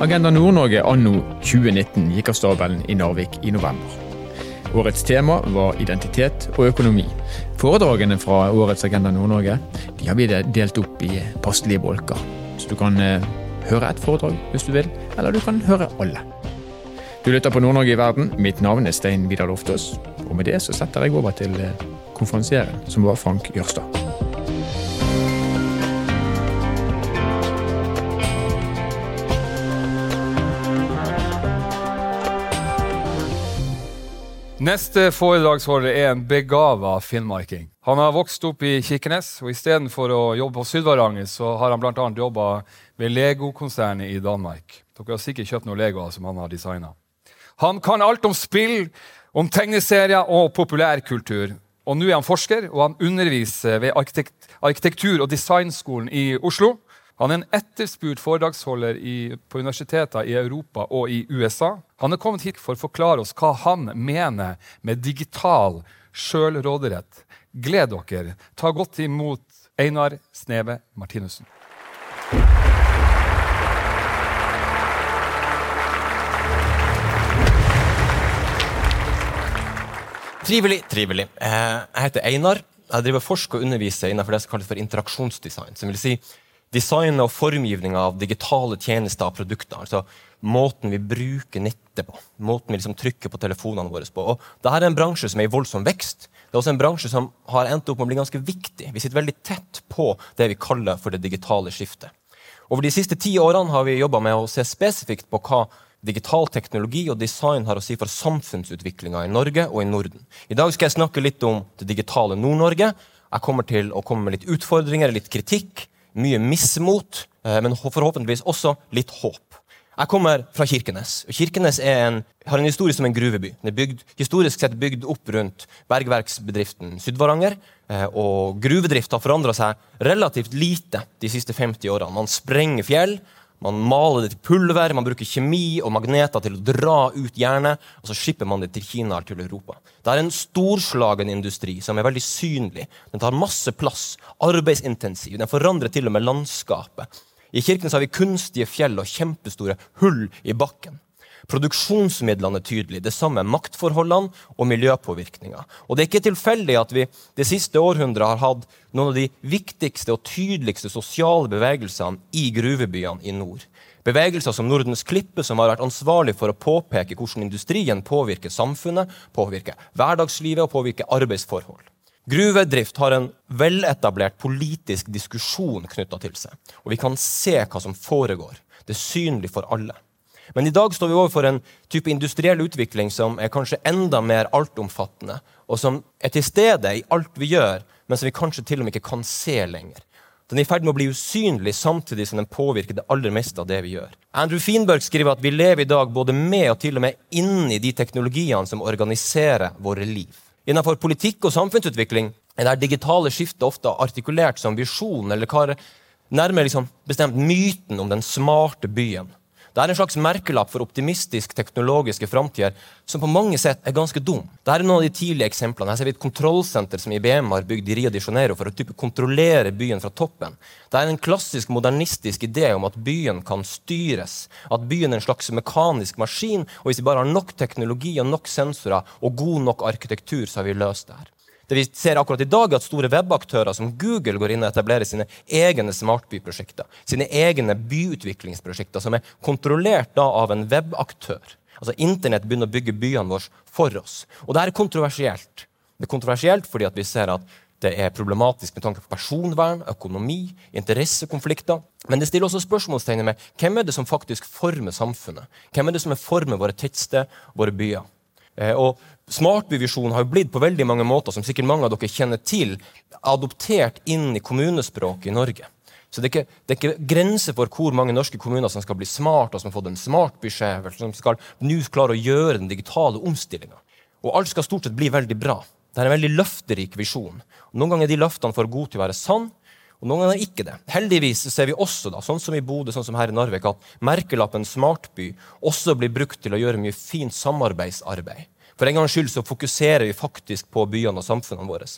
Agenda Nord-Norge anno 2019 gikk av stabelen i Narvik i november. Årets tema var identitet og økonomi. Foredragene fra årets Agenda Nord-Norge de har vi delt opp i passelige bolker. Så du kan eh, høre ett foredrag hvis du vil, eller du kan høre alle. Du lytter på Nord-Norge i verden. Mitt navn er Stein Vidar Loftaas. Og med det så setter jeg over til eh, konferansieren, som var Frank Jørstad. Neste foredragsholder er en begava finnmarking. Han har vokst opp i Kirkenes, og istedenfor å jobbe på Sydvaranger, så har han bl.a. jobba ved Lego-konsernet i Danmark. Dere har sikkert kjøpt noen Legoer som han har designa. Han kan alt om spill, om tegneserier og populærkultur. Og nå er han forsker, og han underviser ved arkitektur- og designskolen i Oslo. Han er en etterspurt foredragsholder i, på universiteter i Europa og i USA. Han er kommet hit for å forklare oss hva han mener med digital sjølråderett. Gled dere. Ta godt imot Einar Sneve Martinussen. Trivelig, trivelig. Eh, jeg heter Einar. Jeg driver forsker og underviser innenfor det som kalles for interaksjonsdesign. som vil si designet og formgivninga av digitale tjenester og produkter. altså Måten vi bruker nettet på, måten vi liksom trykker på telefonene våre på. Og Dette er en bransje som er i voldsom vekst. Det er også en bransje som har endt opp med å bli ganske viktig. Vi sitter veldig tett på det vi kaller for det digitale skiftet. Over de siste ti årene har vi jobba med å se spesifikt på hva digital teknologi og design har å si for samfunnsutviklinga i Norge og i Norden. I dag skal jeg snakke litt om det digitale Nord-Norge. Jeg kommer til å komme med litt utfordringer, litt kritikk mye mismot, eh, men forhåpentligvis også litt håp. Jeg kommer fra Kirkenes. Kirkenes en, har en historie som en gruveby. Den er bygd, historisk sett bygd opp rundt bergverksbedriften Sydvaranger. Eh, og gruvedrift har forandra seg relativt lite de siste 50 årene. Man sprenger fjell, man maler det til pulver, man bruker kjemi og magneter til å dra ut jernet, og så skipper man det til Kina eller til Europa. Det er en storslagen industri som er veldig synlig. Den tar masse plass, arbeidsintensiv, den forandrer til og med landskapet. I kirken har vi kunstige fjell og kjempestore hull i bakken. Produksjonsmidlene er tydelige. Det samme er maktforholdene og miljøpåvirkninga. Og det er ikke tilfeldig at vi det siste århundret har hatt noen av de viktigste og tydeligste sosiale bevegelsene i gruvebyene i nord. Bevegelser som Nordens Klippe, som har vært ansvarlig for å påpeke hvordan industrien påvirker samfunnet, påvirker hverdagslivet og påvirker arbeidsforhold. Gruvedrift har en veletablert politisk diskusjon knytta til seg. Og vi kan se hva som foregår. Det er synlig for alle. Men i dag står vi overfor en type industriell utvikling som er kanskje enda mer altomfattende, og som er til stede i alt vi gjør, men som vi kanskje til og med ikke kan se lenger. Den er i ferd med å bli usynlig samtidig som den påvirker det aller meste av det vi gjør. Andrew Finberg skriver at vi lever i dag både med og til og med inni de teknologiene som organiserer våre liv. Innenfor politikk og samfunnsutvikling er det digitale skiftet ofte artikulert som visjon, eller hva nærmere liksom bestemt myten om den smarte byen. Det er en slags merkelapp for optimistisk teknologiske framtider som på mange sett er ganske dum. Dette er noen av de tidlige eksemplene. Her ser vi et kontrollsenter som IBM har bygd i Rio de Janeiro for å kontrollere byen fra toppen. Det er en klassisk modernistisk idé om at byen kan styres. At byen er en slags mekanisk maskin, og hvis vi bare har nok teknologi og nok sensorer og god nok arkitektur, så har vi løst det her. Det vi ser akkurat i dag, er at store webaktører som Google går inn og etablerer sine egne smartbyprosjekter. Sine egne byutviklingsprosjekter som er kontrollert av en webaktør. Altså Internett begynner å bygge byene våre for oss. Og det er kontroversielt. Det er kontroversielt fordi vi ser at det er problematisk med tanke på personvern, økonomi, interessekonflikter. Men det stiller også spørsmålstegn med hvem er det som faktisk former samfunnet? Hvem er det som former våre tettsteder, våre byer? Eh, og Smartbyvisjonen har jo blitt på veldig mange måter, som sikkert mange av dere kjenner til, adoptert inn i kommunespråket i Norge. Så det er, ikke, det er ikke grenser for hvor mange norske kommuner som skal bli smart, og som har fått en smartbysjef, som skal nå klare å gjøre den digitale omstillinga. Og alt skal stort sett bli veldig bra. Det er en veldig løfterik visjon. Noen ganger er de løftene for gode til å være sann, og noen ganger ikke det. Heldigvis ser vi også, da, sånn som i Bodø, sånn som her i Narvik, at merkelappen smartby også blir brukt til å gjøre mye fint samarbeidsarbeid. For en gangs skyld så fokuserer vi faktisk på byene og samfunnene våre.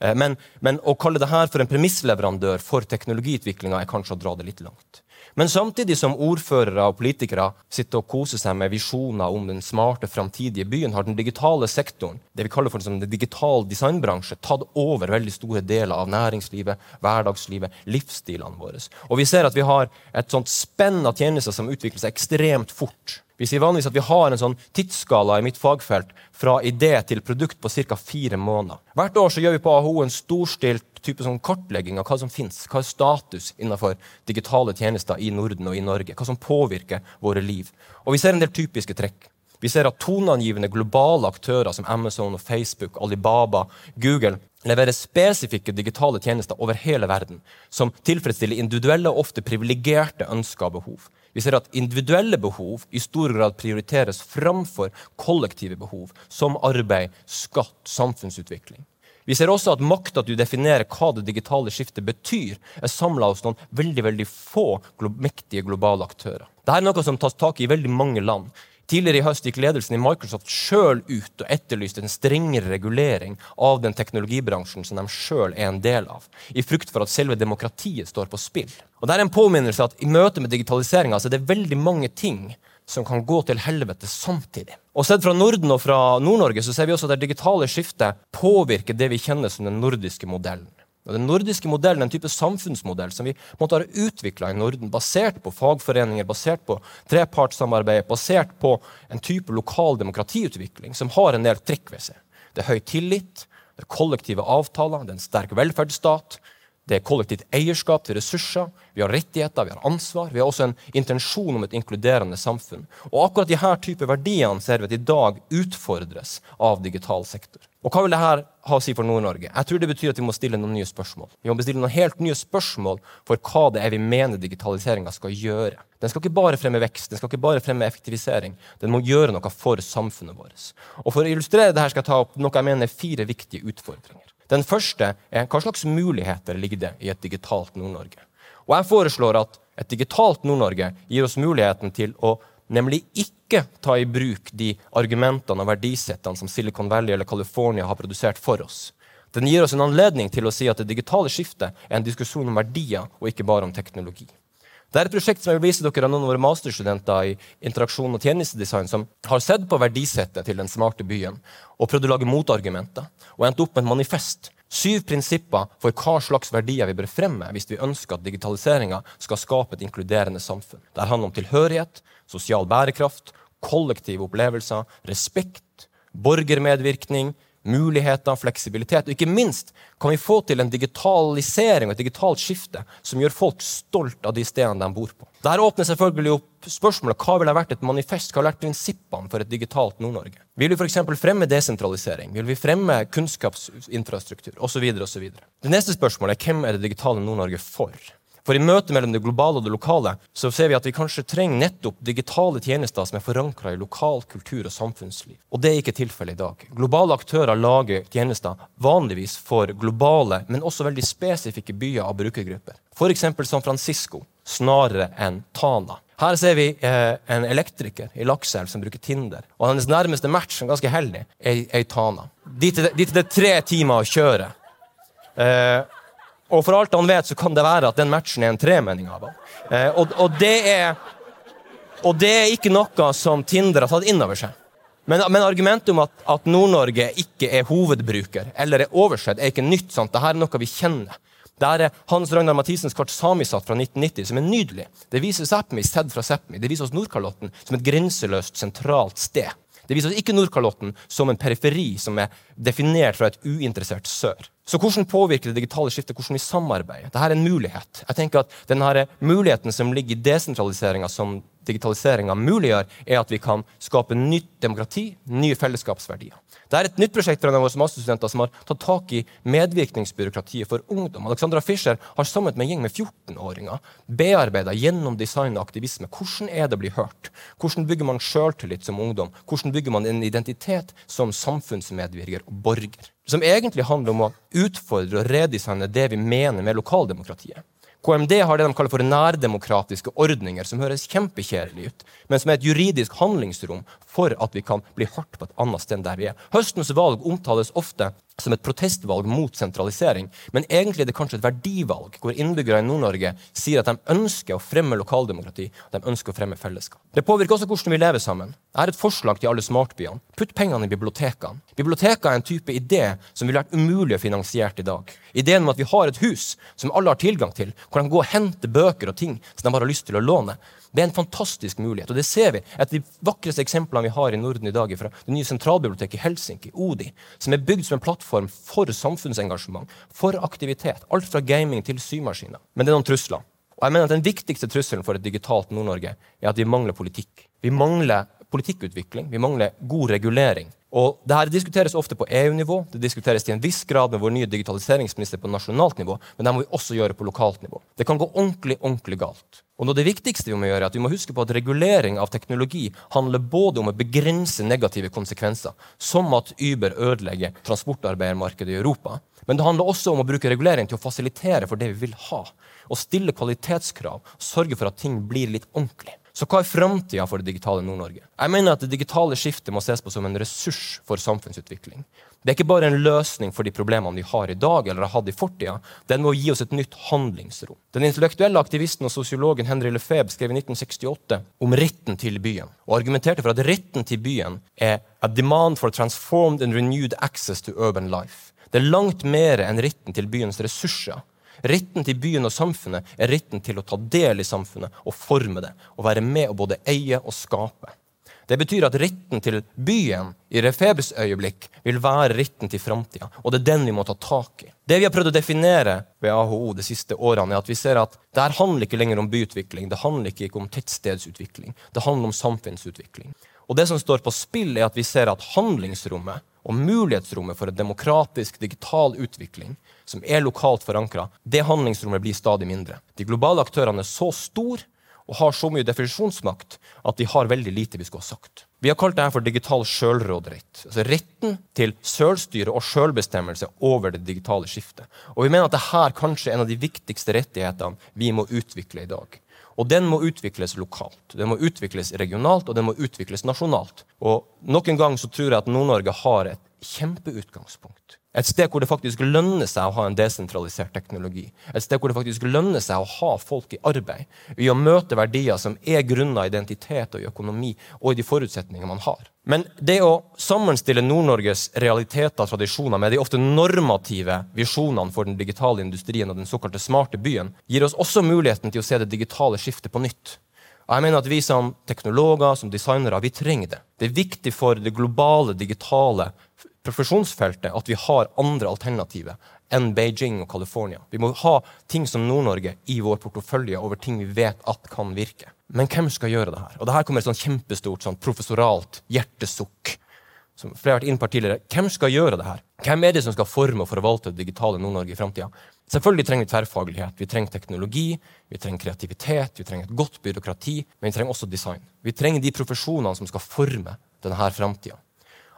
Eh, men, men å kalle det her for en premissleverandør for teknologiutviklinga er kanskje å dra det litt langt. Men samtidig som ordførere og politikere sitter og koser seg med visjoner om den smarte, framtidige byen, har den digitale sektoren, det vi kaller for den digitale designbransje, tatt over veldig store deler av næringslivet, hverdagslivet, livsstilene våre. Og vi ser at vi har et sånt spenn av tjenester som utvikler seg ekstremt fort. Vi sier vanligvis at vi har en sånn tidsskala i mitt fagfelt fra idé til produkt på ca. fire måneder. Hvert år så gjør vi på AHO en storstilt type sånn kartlegging av hva som finnes, hva er status innenfor digitale tjenester i Norden og i Norge, hva som påvirker våre liv. Og Vi ser en del typiske trekk. Vi ser at toneangivende globale aktører som Amazon, og Facebook, Alibaba, Google leverer spesifikke digitale tjenester over hele verden som tilfredsstiller individuelle og ofte privilegerte ønsker og behov. Vi ser at individuelle behov i stor grad prioriteres framfor kollektive behov, som arbeid, skatt, samfunnsutvikling. Vi ser også at makta til å definere hva det digitale skiftet betyr, er samla hos noen veldig veldig få glo mektige globale aktører. Dette er noe som tas tak i veldig mange land. Tidligere i høst gikk ledelsen i Microsoft sjøl ut og etterlyste en strengere regulering av den teknologibransjen som de sjøl er en del av, i frykt for at selve demokratiet står på spill. Og Det er en påminnelse at i møte med digitaliseringa er det veldig mange ting som kan gå til helvete samtidig. Og Sett fra Norden og fra Nord-Norge så ser vi også at det digitale skiftet påvirker det vi kjenner som den nordiske modellen. Og Den nordiske modellen er en type samfunnsmodell som vi måtte ha utvikla i Norden, basert på fagforeninger, basert på trepartssamarbeid, basert på en type lokal demokratiutvikling som har en del trekk ved seg. Det er høy tillit, det er kollektive avtaler, det er en sterk velferdsstat, det er kollektivt eierskap til ressurser, vi har rettigheter, vi har ansvar. Vi har også en intensjon om et inkluderende samfunn. Og akkurat disse typer verdiene ser vi at i dag utfordres av digital sektor. Og Hva vil dette ha å si for Nord-Norge? Jeg tror det betyr at Vi må stille noen nye spørsmål. Vi må bestille noen helt nye spørsmål for hva det er vi mener digitaliseringa skal gjøre. Den skal ikke bare fremme vekst, den skal ikke bare fremme effektivisering. Den må gjøre noe for samfunnet vårt. Og For å illustrere dette skal jeg ta opp noe jeg mener er fire viktige utfordringer. Den første er hva slags muligheter ligger det i et digitalt Nord-Norge. Og Jeg foreslår at et digitalt Nord-Norge gir oss muligheten til å nemlig ikke ta i bruk de argumentene og verdisettene som Silicon Valley eller California har produsert for oss. Den gir oss en anledning til å si at det digitale skiftet er en diskusjon om verdier og ikke bare om teknologi. Det er et prosjekt som jeg vil vise dere av noen av våre masterstudenter i interaksjon og tjenestedesign som har sett på verdisettet til den smarte byen og prøvd å lage motargumenter og endt opp med et manifest. Syv prinsipper for hva slags verdier vi bør fremme hvis vi ønsker at digitaliseringa skal skape et inkluderende samfunn. Det handler om tilhørighet, sosial bærekraft, kollektive opplevelser, respekt, borgermedvirkning, muligheter, fleksibilitet. Og ikke minst kan vi få til en digitalisering og et digitalt skifte som gjør folk stolt av de stedene de bor på. Der åpner selvfølgelig opp spørsmålet hva ville vært et manifest, hva ville vært prinsippene for et digitalt Nord-Norge. Vil vi f.eks. fremme desentralisering? Vil vi fremme kunnskapsinfrastruktur osv.? Det neste spørsmålet er hvem er det digitale Nord-Norge for? For i møtet mellom det globale og det lokale så ser vi at vi kanskje trenger nettopp digitale tjenester som er forankra i lokal kultur og samfunnsliv. Og det er ikke tilfellet i dag. Globale aktører lager tjenester vanligvis for globale, men også veldig spesifikke byer av brukergrupper. F.eks. San Francisco snarere enn Tana. Her ser vi eh, en elektriker i Lakselv som bruker Tinder. Og hennes nærmeste match, som er ganske heldig, er i Tana. Dit er det tre timer å kjøre. Eh, og for alt han vet, så kan det være at den matchen er en tremenning av ham. Eh, og, og, det er, og det er ikke noe som Tinder har tatt inn over seg. Men, men argumentet om at, at Nord-Norge ikke er hovedbruker eller er oversett, er ikke nytt. sant? Dette er noe vi kjenner. Det er Hans Ragnar Mathisens kart Samisat fra 1990, som er nydelig. Det viser Sápmi sett fra Sápmi. Det viser oss Nordkalotten som et grenseløst, sentralt sted. Det viser oss ikke Nordkalotten som en periferi som er definert fra et uinteressert sør. Så hvordan påvirker det digitale skiftet hvordan vi samarbeider? Dette er en mulighet. Jeg tenker at denne Muligheten som ligger i desentraliseringa som digitaliseringa muliggjør, er at vi kan skape nytt demokrati, nye fellesskapsverdier. Det er et nytt prosjekt fra våre masterstudenter som har tatt tak i medvirkningsbyråkratiet for ungdom. Alexandra Fischer har sammen med en gjeng med 14-åringer bearbeida gjennom design og aktivisme hvordan er det å bli hørt. Hvordan bygger man sjøltillit som ungdom? Hvordan bygger man en identitet som samfunnsmedvirker og borger? Som egentlig handler om å utfordre og redesigne det vi mener med lokaldemokratiet. KMD har det de kaller for nærdemokratiske ordninger, som høres kjempekjedelig ut, men som er et juridisk handlingsrom for at vi kan bli hardt på et annet sted enn der vi er. Høstens valg omtales ofte som et protestvalg mot sentralisering, men egentlig er det kanskje et verdivalg, hvor innbyggere i Nord-Norge sier at de ønsker å fremme lokaldemokrati, og de ønsker å fremme fellesskap. Det påvirker også hvordan vi lever sammen. Jeg har et forslag til alle smartbyene. Putt pengene i bibliotekene. Bibliotekene er en type idé som ville vært umulig å finansiere i dag. Ideen om at vi har et hus som alle har tilgang til, hvor de kan gå og hente bøker og ting som de bare har lyst til å låne. Det er en fantastisk mulighet. Og det ser vi. Et de vakreste eksemplene vi har i Norden i dag, er fra det nye sentralbiblioteket i Helsinki, ODI, som er bygd som en plattform for samfunnsengasjement, for aktivitet. Alt fra gaming til symaskiner. Men det er noen trusler. Og jeg mener at Den viktigste trusselen for et digitalt Nord-Norge er at vi mangler politikk. Vi mangler politikkutvikling, vi mangler god regulering. Og det her diskuteres ofte på EU-nivå, det diskuteres til en viss grad med vår nye digitaliseringsminister på nasjonalt nivå, men det må vi også gjøre på lokalt nivå. Det kan gå ordentlig, ordentlig galt. Og noe Det viktigste vi må gjøre er at vi må huske på at regulering av teknologi handler både om å begrense negative konsekvenser, som at Uber ødelegger transportarbeidermarkedet i Europa, men det handler også om å bruke regulering til å fasilitere for det vi vil ha, og stille kvalitetskrav, sørge for at ting blir litt ordentlig. Så hva er framtida for det digitale Nord-Norge? Jeg mener at Det digitale skiftet må ses på som en ressurs for samfunnsutvikling. Det er ikke bare en løsning for de problemene vi har i dag, eller har hatt i fortida. Den må gi oss et nytt handlingsrom. Den intellektuelle aktivisten og sosiologen Henry Lefebvre skrev i 1968 om retten til byen, og argumenterte for at retten til byen er a demand for transformed and renewed access to urban life. Det er langt mer enn retten til byens ressurser. Retten til byen og samfunnet er retten til å ta del i samfunnet og forme det. Og være med å både eie og skape. Det betyr at retten til byen i Refebes øyeblikk vil være retten til framtida. Og det er den vi må ta tak i. Det vi har prøvd å definere ved AHO de siste årene, er at vi ser at det her handler ikke lenger om byutvikling, det handler ikke om tettstedsutvikling. Det handler om samfunnsutvikling. Og det som står på spill, er at vi ser at handlingsrommet og mulighetsrommet for en demokratisk digital utvikling som er lokalt forankra, det handlingsrommet blir stadig mindre. De globale aktørene er så store og har så mye definisjonsmakt at de har veldig lite vi skulle ha sagt. Vi har kalt dette for digital sjølråderett. Altså retten til selvstyre og sjølbestemmelse over det digitale skiftet. Og vi mener at dette kanskje er en av de viktigste rettighetene vi må utvikle i dag. Og den må utvikles lokalt, den må utvikles regionalt og den må utvikles nasjonalt. Og Nok en gang så tror jeg at Nord-Norge har et kjempeutgangspunkt. Et sted hvor det faktisk lønner seg å ha en desentralisert teknologi. Et sted hvor det faktisk lønner seg å ha folk i arbeid. I å møte verdier som er grunna identitet og i økonomi og i de forutsetningene man har. Men det å sammenstille Nord-Norges realiteter og tradisjoner med de ofte normative visjonene for den digitale industrien og den såkalte smarte byen, gir oss også muligheten til å se det digitale skiftet på nytt. Og jeg mener at Vi som teknologer som designere, vi trenger det. Det er viktig for det globale, digitale profesjonsfeltet at vi har andre alternativer enn Beijing og California. Vi må ha ting som Nord-Norge i vår portefølje over ting vi vet at kan virke. Men hvem skal gjøre det her? Og det her kommer et sånn kjempestort sånn professoralt hjertesukk. Som flere har vært inn på tidligere. Hvem skal gjøre det her? Hvem er det som skal forme og forvalte det digitale Nord-Norge i framtida? Selvfølgelig trenger vi tverrfaglighet. Vi trenger teknologi, vi trenger kreativitet, vi trenger et godt byråkrati, men vi trenger også design. Vi trenger de profesjonene som skal forme denne framtida.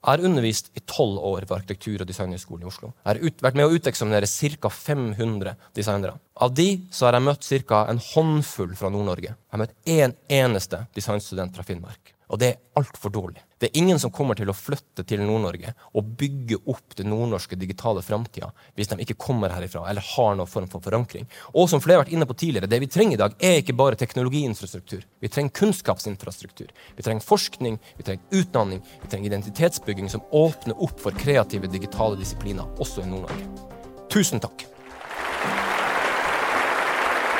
Jeg har undervist i tolv år ved arkitektur- og designhøgskolen i Oslo. Jeg har ut, vært med å uteksaminere ca. 500 designere. Av de så har jeg møtt ca. en håndfull fra Nord-Norge. Jeg har møtt én en eneste designstudent fra Finnmark. Og det er altfor dårlig. Det er ingen som kommer til å flytte til Nord-Norge og bygge opp det nordnorske digitale framtida hvis de ikke kommer herifra eller har noen form for forankring. Og som flere har vært inne på tidligere, det vi trenger i dag, er ikke bare teknologiinfrastruktur. Vi trenger kunnskapsinfrastruktur. Vi trenger forskning, vi trenger utdanning, vi trenger identitetsbygging som åpner opp for kreative digitale disipliner, også i Nord-Norge. Tusen takk.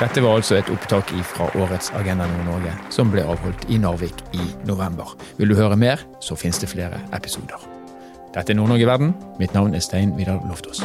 Dette var altså et opptak fra årets Agenda Nord-Norge, som ble avholdt i Narvik i november. Vil du høre mer, så finnes det flere episoder. Dette er Nord-Norge verden. Mitt navn er Stein Vidar Loftaas.